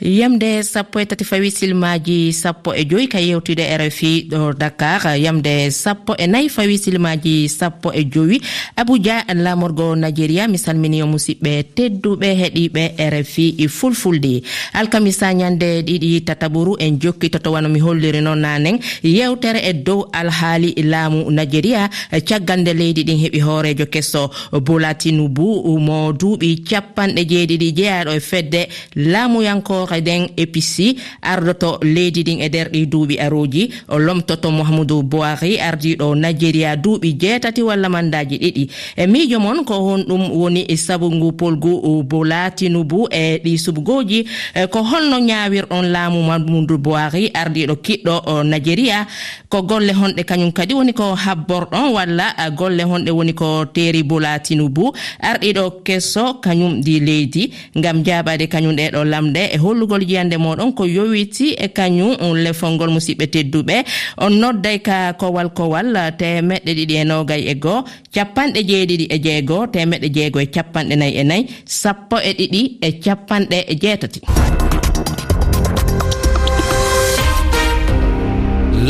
yamde sappo e tati fawi silmaji sappo e joyi ka yewtude rfi ɗo dakar. Yamde sappo e nayi fawi silmaji sappo e joyi. Abuja lamorgo nigéria mi salmini o musidɓe tedduɓe heeɗiɓe rfi fulfulde. Alkamisa ñande ɗiɗi tataɓuru en jokki totowano mi holliri noon nanen. Yewtere e dow alhaali laamu nigéria caggal nde leydi ɗin heeɓi hoorejo kesso. Bolatinubu mo duuɓi capanɗe jeeɗiɗi jeeyaɗo e fedde laamuyanko o kadi épici ardoto leydi ɗin e nder ɗi duuɓi aroji o lomtoto mouhamadou boari ardiɗo nigéria duuɓi jeetati walla mandaji ɗiɗi. E miijo moon ko honɗum woni sabu ngu polgu bola tinubu e ɗi subgoji e ko holno ñawirɗon laamu mamadou boari ardiɗo kiɗɗo nigéria ko golle honɗe kañum kadi woni ko habborɗon walla e, golle honɗe woni ko teeri bola tinubu. Arɗiɗo kesso kañum ɗi leydi gam jaɓade kañum ɗeɗo lamɗe e hollugol yiyande moɗon ko yowiti e kañum lefol ngol musidɓe tedduɓe. On nodday ka kowal kowal eh, temeɗɗe ɗiɗi e nogay e goho capanɗe jeeɗiɗi e jeegoo temeɗɗe jeego e capanɗe nayyi e nayyi sappo e ɗiɗi e capanɗe e jeetati.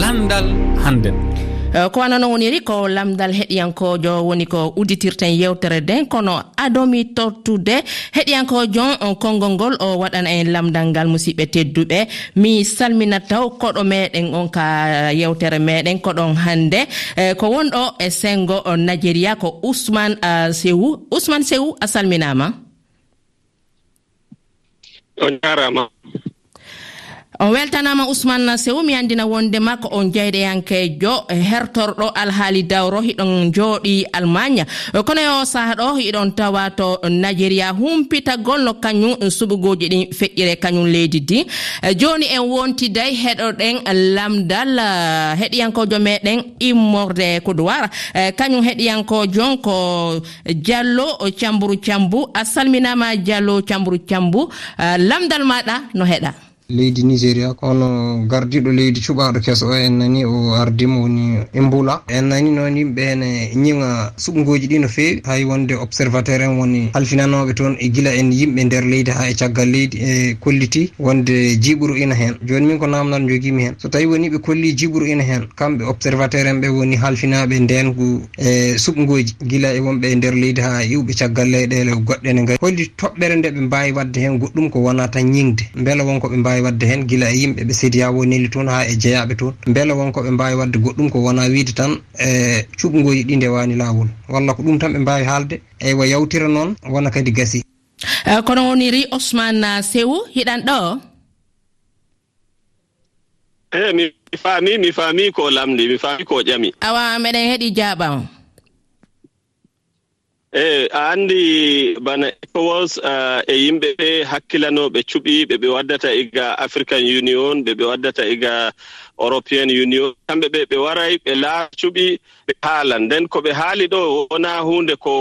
Landal hannden. Eh, ko wana noon woniri ko lamdal heɗiyankojo woni ko udditirten yewtere nden kono adomi tottude heɗiyankojon eh, konngol ngol o waɗana en lamdal ngal musidɓe tedduɓe. Mi salminat taw koɗo meɗen on ka yewtere meɗen koɗon hannde eh, ko wonɗo e sengo nigéria ko ousmane sewu ousmane sewu a salminama. O jarama on weltanama ousmane sewu mi andina wonde makko on jeyɗeyankejo e hertorɗo alhaali dawro hiɗon jooɗi allemagne kono e o saaha ɗo hiɗon tawa to nigéria humpitagol no kañum suɓugoji ɗin feƴƴire kañum leydi di e joni en wontiday heɗoɗen lamdal e, heɗiyankojo meɗen immorde koudowar kañum heɗiyankojon ko diallo cambourou cambu a salminama diallo cambourou cambu lamdal maɗa no heɗa. leydi nigéria kono gardiɗo leydi cuɓaɗo keso o en nani o ardima woni embula. En nani noon yimɓe ene ñiŋa suɓgoji ɗi no fewi. Hay wonde observateur en woni halfinanoɓe toon e guila en yimɓe nder leydi ha e caggal leydi e kolliti wonde jiɓuru ina hen. Joni min ko namdal joguimi hen. So tawi woni ɓe kolli jiɓuru ina hen kamɓe observateur en ɓe woni halfinaɓe e ndengu e suɓgoji guila e wonɓe e nder leydi ha iwɓe caggal leyɗele goɗɗe ne gari holli toɓɓere nde ɓe mbawi wadde hen goɗɗum ko wona tan ñingde beela wonkoɓe mbawi mbawi wadde hen guila e yimɓeɓe siriya wonili toon ha e jeeyaɓe toon. Beele wonko ɓe mbawi wadde goɗɗum ko wona wiide tan e cuɓgoji ɗi ndewani lawol. Walla ko ɗum tan ɓe mbawi haalde eywa yawtira noon wona kadi gasi. E, kono woniri ousmane sewo hiɗan ɗo? Eyi mi faami mi faami ko lamdi mi faami ko ƴami. Awa meɗen heeɗi jaaɓama eyi a anndi bana ecowas uh, e yimɓe ɓe hakkilanoɓe cuɓi ɓe ɓe waddata iga african union ɓe ɓe waddata iga european union. Kamɓe ɓe ɓe waray ɓe laa cuɓi ɓe haalan. Nden ko ɓe haali ɗo wona hunde ko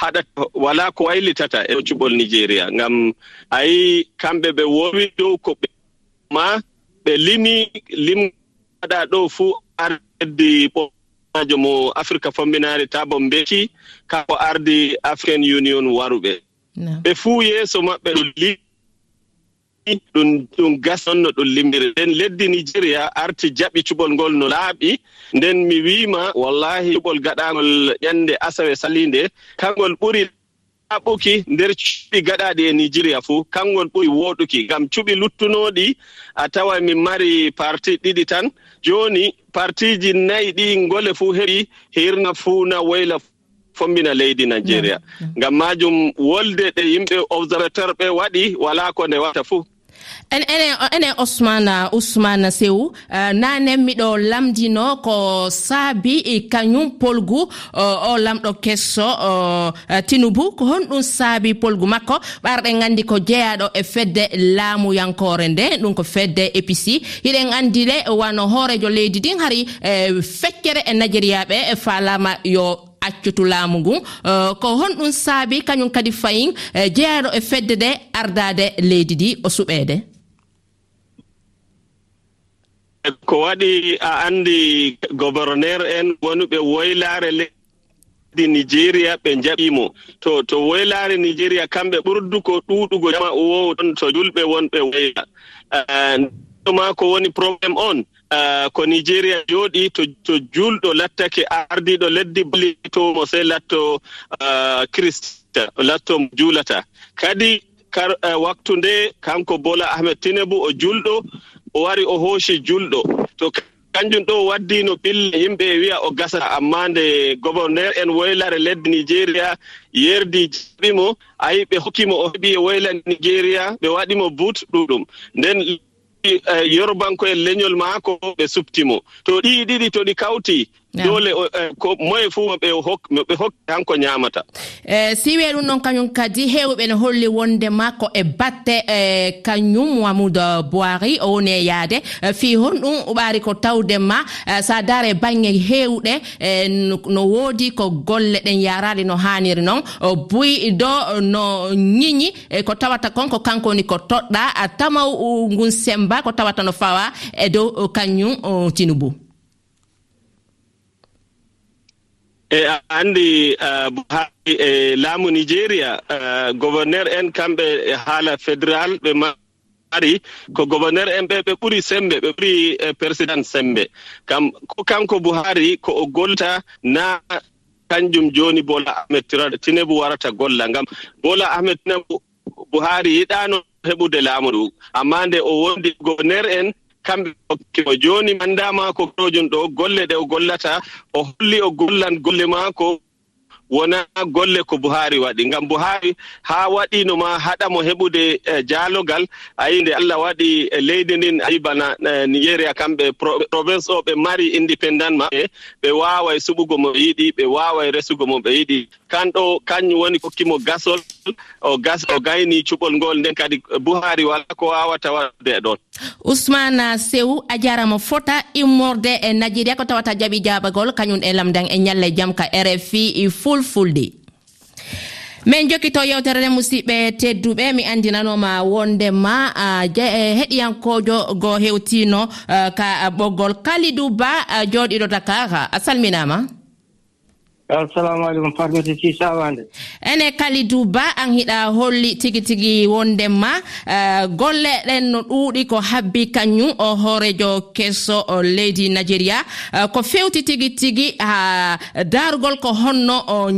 haɗata wala ko waylitata e cuɓol nigéria ngam ayi kamɓe ɓe wowi dow ko ɓe ma ɓe limi lim waɗa ɗo fuu ardi ɓo majo mo afrique famminare tabo mbeki kako ardi african union waruɓe. Ɓe fuu yeeso maɓɓe ɗo li ɗum ɗum gasonno ɗum limɗire nden leddi nigéria arti jaɓi cuɓol ngol no laaɓi. Nden mi wiima wallahi cuɓol gaɗangol ƴande asawe salinde. Kangol ɓuri jaɓɓuki nder cuɓi gaɗaɗi e nigéria fuu kangol ɓuri wooɗuki ngam cuɓi luttunoɗi a tawa min mari parti ɗiɗi tan. Jooni partiji nayi ɗi ngole fuu heɓi hirna fuuna woyla fombina leydi nigéria. Ngam majum wolde ɗe yimɓe observateur ɓe waɗi wala ko nde watta fuu enen ousmane ousmane sew uh, nanen miɗo lamdino ko saabi e kañum polgu uh, o lamɗo kesso uh, tinubu. Ko honɗum saabi polgu makko. Ɓarɗen gandi ko jeeyaɗo e fedde laamuyankore nde. Ɗum ko fedde épici hiɗen andile wano hoorejo leydi ndin hari feccere e nigériaɓe e falama yo accutu laamu ngun euh, ko honɗum saabi kañum kadi fayin euh, jeyaɗo e fedde nde ardade leydi ndi o suɓeede. E ko waɗi a anndi gouverneur en wonuɓe woylaare leydi nigéria ɓe jaɓiimo to to woylaare nigéria kamɓe ɓurdu ko ɗuuɗugo jama wowo ton to julɓe wonɓe woyla. Euh, Ma ko woni probléme on. Ah, ko nigéria jooɗi to to julɗo lattake ardiɗo leddi ballitomo sey latto ah, christa latto mo juulata kadi kar eh, waktu nde kanko bola ahmed tinebu o julɗo o wari o hooshi julɗo. To kanjum ɗo waddino ɓille yimɓe wiya o gasa. Amma nde gouverneur en woylare leddi nigéria yerdi jaɓimo ayi ɓe hokkimo o heɓi e woyla nigéria ɓe waɗimo but ɗuɗum. Nden Eh, yorubanko'en leñol maako ɓe suftimo to ɗi ɗiɗi to ɗi kawti dole eh, ko moye fuu moɓe moɓe hokki hanko ñamata e eh, siwe ɗum noon kañum kadi hewɓe ne holli wonde makko e batte e kañum mamoudou boiri o woni e yaade. Fi honɗum ɓaari ko tawde ma sa daare bange hewɗe no woodi ko golle ɗen yarade no haniri noon. Buy do no ñiñi ko tawata kon ko kanko woni ko toɗɗa tamaw ngun semba ko tawata no fawa e dow kañum tinubu. e a anndi buhari e laamu nigéria gouverneur en kamɓe e haala fédéral ɓe mari ko gouverneur en ɓe ɓe ɓuri sembe ɓe ɓuri e, président sembe. Kam ko kanko buhari ko o golta na kanjum jooni bola ahmed tinebu warata golla. Ngam bola ahmed tinebu buhari yiɗaano heɓude laamu ndu. Amma nde o wondi gouverneur en kamɓe hokkimo jooni manndama ko kanojum ɗo golle ɗe o gollata o holli o gollan golle maako wona golle ko buhari waɗi. Ngam buhari haa waɗino ma haɗa mo heɓude e, jaalogal ayi nde allah waɗi e, leydi ndin ayi bana e, nigéria kamɓe province o ɓe mari indépendant maɓɓe ɓe waaway suɓugo mo yiɗi ɓe waaway resugo mo ɓe yiɗi. Kanɗo kañum woni kokkimo gasol o gas o gayni cuɓol ngol nden kadi buhari wala ko wawata wadde ɗon. Ousmane sew a jarama fota immorde e najjiria ko tawata jaaɓi jaabagol kañum e lamdan e ñalle jaam ka rfi e fulfulde. Min jokkito yewtere nde musidɓe tedduɓe mi andinanoma wondema e, heɗiyankojo go hewtino ka ɓoggol kalidou ba joɗiɗo dakar a salminama. assalamu aleykum farmata sisawande ene kalidou ba an hiɗa holli tigi tigi wondenma uh, eh, golle ɗen no ɗuuɗi ko habbi kañum o hoorejo kesso leydi nigéria uh, eh, ko fewti tigi tigi ha uh, darugol ko honno o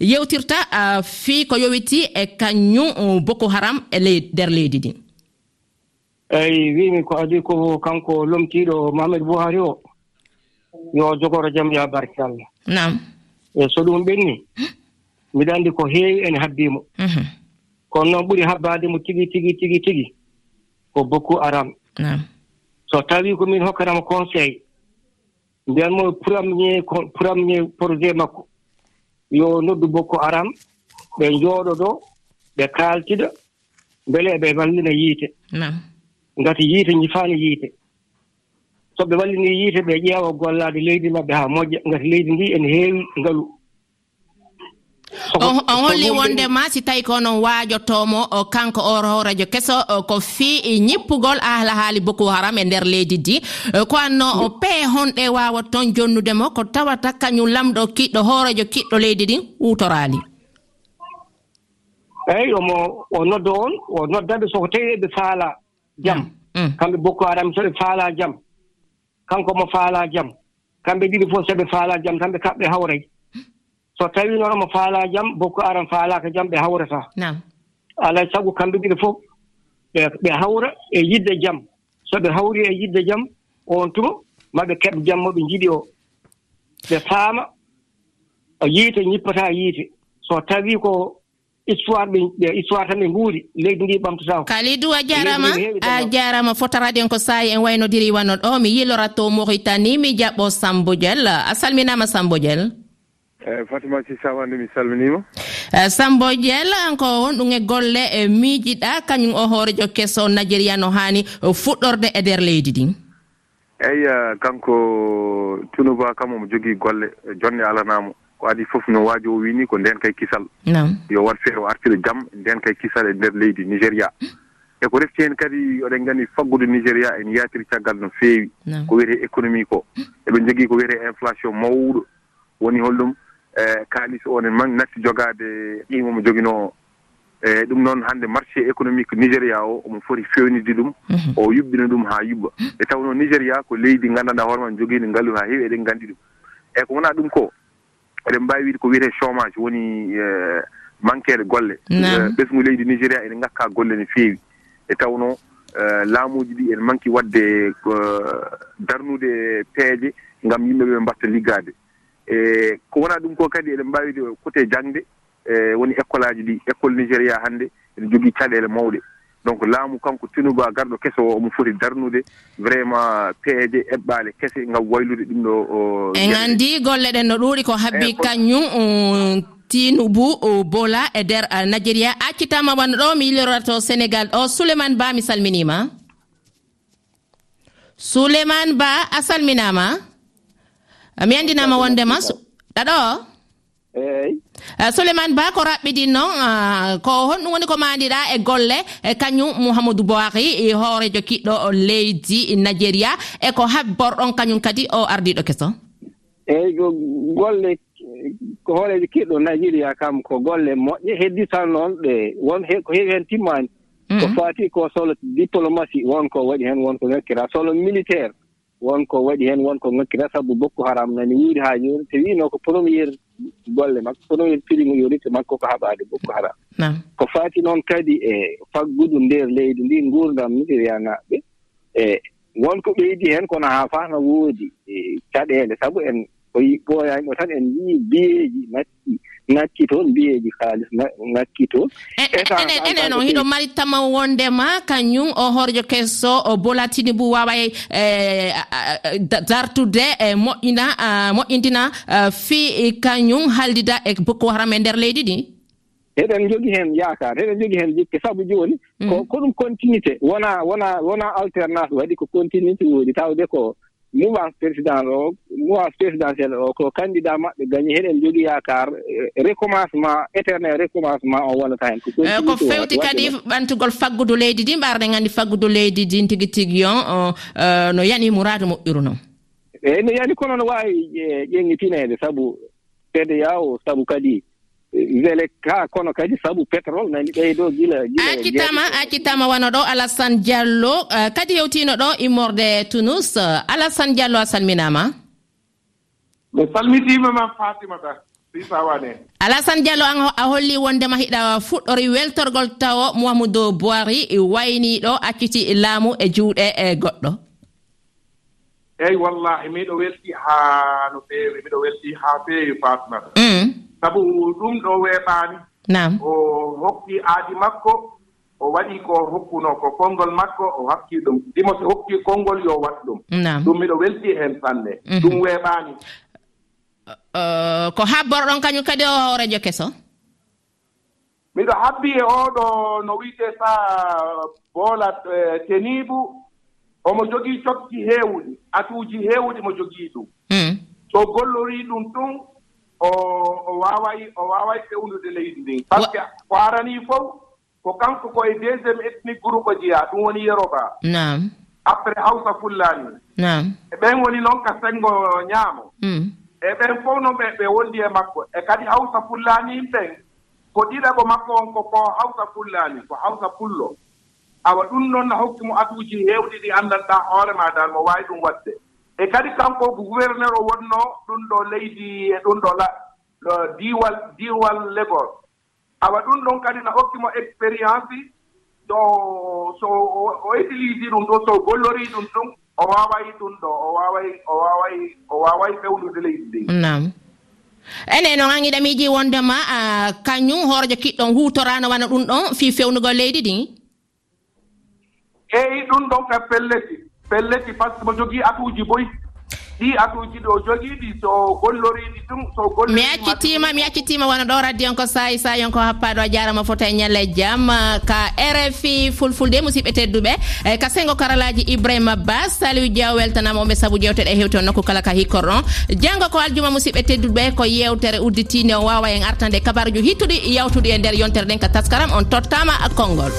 yewtirta eh, uh, fii ko yowiti e kañum uh, boko haram e ley nder leydi ndin eyi wimi ko adi ko kanko lomtiɗo mamadou bouhari o. Yo jogoro jaam ya barke allah. Nam eyi so ɗum ɓenni mbiɗa anndi ko heewi ene habbiimo mhm. kono noon ɓuri habbaade mo tigi tigi tigi tigi ko bokku aram. So tawii ko min hokkanama conseil mbiyanmo premier premier projet makko yo noddu bokku aram ɓe njooɗo ɗo ɓe kaaltida mbele eɓe wallina yiite. Ngati yiite jifaani yiite. so ɓe wallini yiite ɓe ƴeewa gollaade leydi maɓɓe haa moƴƴa ngati leydi ndi ene heewi ngalu. On holli wondema si tawi ko onon waajotomo kanko oro radio keso ko fii e ñippugol ahla haali boko haram e nder leydi ndi. E ko anno o pee honɗe waawat toon jonnudemo ko tawata kañum lamɗo kiɗɗo hoorojo kiɗɗo leydi ndin huutoraali eeyi omo o noddo on o noddaɓe soko tawi eɓe faala jam. Mm, mm. Kamɓe boko haram so ɓe faala jam. kanko mo faalaa jam. Kamɓe ɗiɗi fof so ɓe faalaa jam tan ɓe kaɓɓe hawray so tawii noon omo faalaa jam boko aran faalaaka jam ɓe hawrataa alaa e sago kamɓe ɗiɗi fof ɓe hawra e yidde jam. So ɓe hawri e yidde jam on tuma maa ɓe keɓ jam mo ɓe njiɗi o. Ɓe faama yiite ñippataa yiite. So tawii ko histoire ɓe histoire tan ɓe nguuri leydi ndi ɓamtotako kalidou a jarama a jarama fotorade en ko saahi en waynodiri wanno ɗo mi yilorat to mauritani mi jaɓɓo sambo diel. A salminama sambo diel. Eyi fatima sisawande mi salminima e, sambo diel ko honɗum e golle e miijiɗa kañum o hoorejo kesso nigéria no hani e, fuɗɗorde e nder leydi ɗin eyi kanko tunuba kam omo jogui golle e, jonde alanamo ko adi fof no waaji o wini ko nden kay kisal. Yo wat feere o artira jam nden kay kisal e nder leydi nigéria. Mm. E ko refti heen kadi oɗen nganndi faggude nigéria en yaatiri caggal no feewi. Ko wiyete économie ko. Mm. Eɓe jogii ko wiyete inflation mawɗo. Woni holɗum e kaalis o ne man natti jogaade qiima mo joginoo eyi ɗum noon hannde marché économique nigéria o omo foti fewnide ɗum. Mhm. O yuɓɓina ɗum haa yuɓɓa. E taw nigéria ko leydi nganndanɗaa hoore man jogiino ngalu haa heewi eɗen nganndi ɗum. Eyi ko wonaa ɗum ko eɗen mbawi wiide ko wiyete chômage woni e, manquére golle. E, ɓesgu leydi nigéria ene ngakka golle no feewi. E tawno e, laamuji ɗi ene manki wadde darnude peeje ngam yimɓe ɓe mbatta liggade. E ko wona ɗum ko kadi eɗen mbawi côté jangde e woni école aji ɗi école nigéria hannde ene jogii caɗeele mawɗe. donc laamu kanko tinuba garɗo kese o omo foti darnude. Vraiment peeje eɓɓaale kese ngam waylude ɗum ɗo en anndi golle ɗen no ɗuuɗi ko habbi eh, kañum tinubu bola e nder nigéria accitama wanno ɗo mi yillorata sénégal. Ɗo souleymane ba mi salminima. Souleymane ba a salminama. Mi andinama wondema ɗaɗo? eyi eh, souleymane ba ko raɓɓiɗin noon ah, ko honɗum woni ko mandiɗa e golle e kañum mouhamadou boari e hoorejo kiɗɗo leydi nigéria e ko habborɗon kañum kadi o ardiɗo keso. Eyi ko golle ko hoorejo kiɗɗo nigéria kam ko golle moƴƴe heddi tan noon ɗe won ko heewi heen timmani. Mm-hmm. Ko fati ko solo diplomatie wonko waɗi heen wonko ŋakkira. Solo militaire wonko waɗi heen wonko ŋakkira. Sabu boko haram nani wiiri haa jooni. So wiino ko premier golle makko. Kono en prime yonite makko ko haɓaade bokko haram ko faati noon kadi e faggudu ndeer leydi ndi nguurdam nigeriyanaaɓe e wonko ɓeydi heen kono haa faa no woodi e caɗeele. Sabu en ko ɓooyaani o tan en yii biyeeji natti ŋakki toon mbiyeeji haalis ŋakki toon. E, e, enen on hiɗo mari tama wondema kañum o horjo kesso o bolatini bu wawa e, e dartude e moƴƴina moƴƴintina fi kañum haaldida e boko haram e nder leydi ɗi eɗen jogii heen yaakar eɗen jogii heen jikke. Sabu jooni mm. ko ko ɗum continuité wona wona wona alternance waɗi ko continuité woodi tawde ko mouvance président o mouvance présidentiel o ko candidat maɓɓe gañi heɗen jogii yakar eh, recommencement éternel recommencement o wonata heen ko eh, fewti kadi ɓantugol faggudu leydi ndi mbarɗen nganndi faggudu leydi ndin tigi tigi on eh, no yani mouradu moƴƴuru noon eyi no yani kono no waawi ƴeŋŋitineede sabu fede yaw sabu kadi wele ka kono kadi sabu pétrole nani ɓeydo gila accitama accitama wano ɗo alassane diallo. Euh, kadi yewtino ɗo immorde tunus euh, alassane diallo a salminama? Mi salmitima ma fatimata sisawane alassane diallo an a holli wondema hiɗa fuɗɗori weltorgol tawo mouhamadou boiri wayniɗo acciti laamu e juuɗe e goɗɗo. Eeyi wallahi miɗo welti haa no feewi miɗo welti haa feewi fatimata mm. sabu ɗum ɗo weeɓaani nam o hokki aadi makko o waɗi ko hokkunoo ko konngol makko o hakkii ɗum. Dimo so hokkii konngol yo waɗ ɗum. Nam ɗum miɗo weltii heen sanne mhm. ɗum weeɓaani ko habborɗon kañum kadi o hoorejo keso miɗo habbi e oɗo no wiyetee saa boola e, teniibu. Omo jogii cokki heewɗi atuuji heewɗi mo jogii ɗum. Hmm. So gollorii ɗum ɗum o waaway o waaway fewnude leydi ndin par ce que ko aranii fof ko kanko koye deuxiéme ethnique groupe jeyaa ɗum woni yeroba nam après hawsa fullani. Nam e ɓen woni noon ka sengo ñaamo. Mm. E ɓen fof noon ɓe ɓe wondi e makko. E kadi hawsa fullaani ɓen ko ɗiɗaɓo makko on ko ko hawsa fullani ko hawsa pullo. Awa ɗum noon no hokki mo atuuji heewɗi ɗi anndanɗaa hoore ma dal mo waawi ɗum waɗde. E kadi kanko gouverneur o wonnoo ɗum ɗo leydi e ɗum ɗo ɗo diwal diwal legol awa ɗum ɗon kadi na hokkimo expérience ɗo so o utilise ɗum ɗo so gollori ɗum ɗum o waaway ɗum ɗo o waaway o waaway o waaway fewnude leydi ndi. Nam ene noon an iɗamiji wondema kañum hoorejo kiɗɗon huutorano wana ɗum ɗon fii fewnugol leydi ɗin eyi ɗum ɗon ka pelleti pelleti par ce que mo jogii atuuji boyi. ɗi atuji ɗo jogiiɗi so golloriiɗi ɗum so goll mi accitima mi accitima wona ɗo radio on ko sayi sayi on ko happaɗo a jarama fota e ñalle jaam ka rfi fulfulde e musidɓe tedduɓe e ka sengo karalaji ibrahima ba saliu dia weltanama omɓe saabu jewteɗe e hewte on nokku kala ka hikkor on janggo ko aljuma musidɓe tedduɓe ko yewtere udditinde o wawa en artande kabaruji hittuɗi yawtuɗi e nder yontere ɗen ka taskaram on tottama konngol.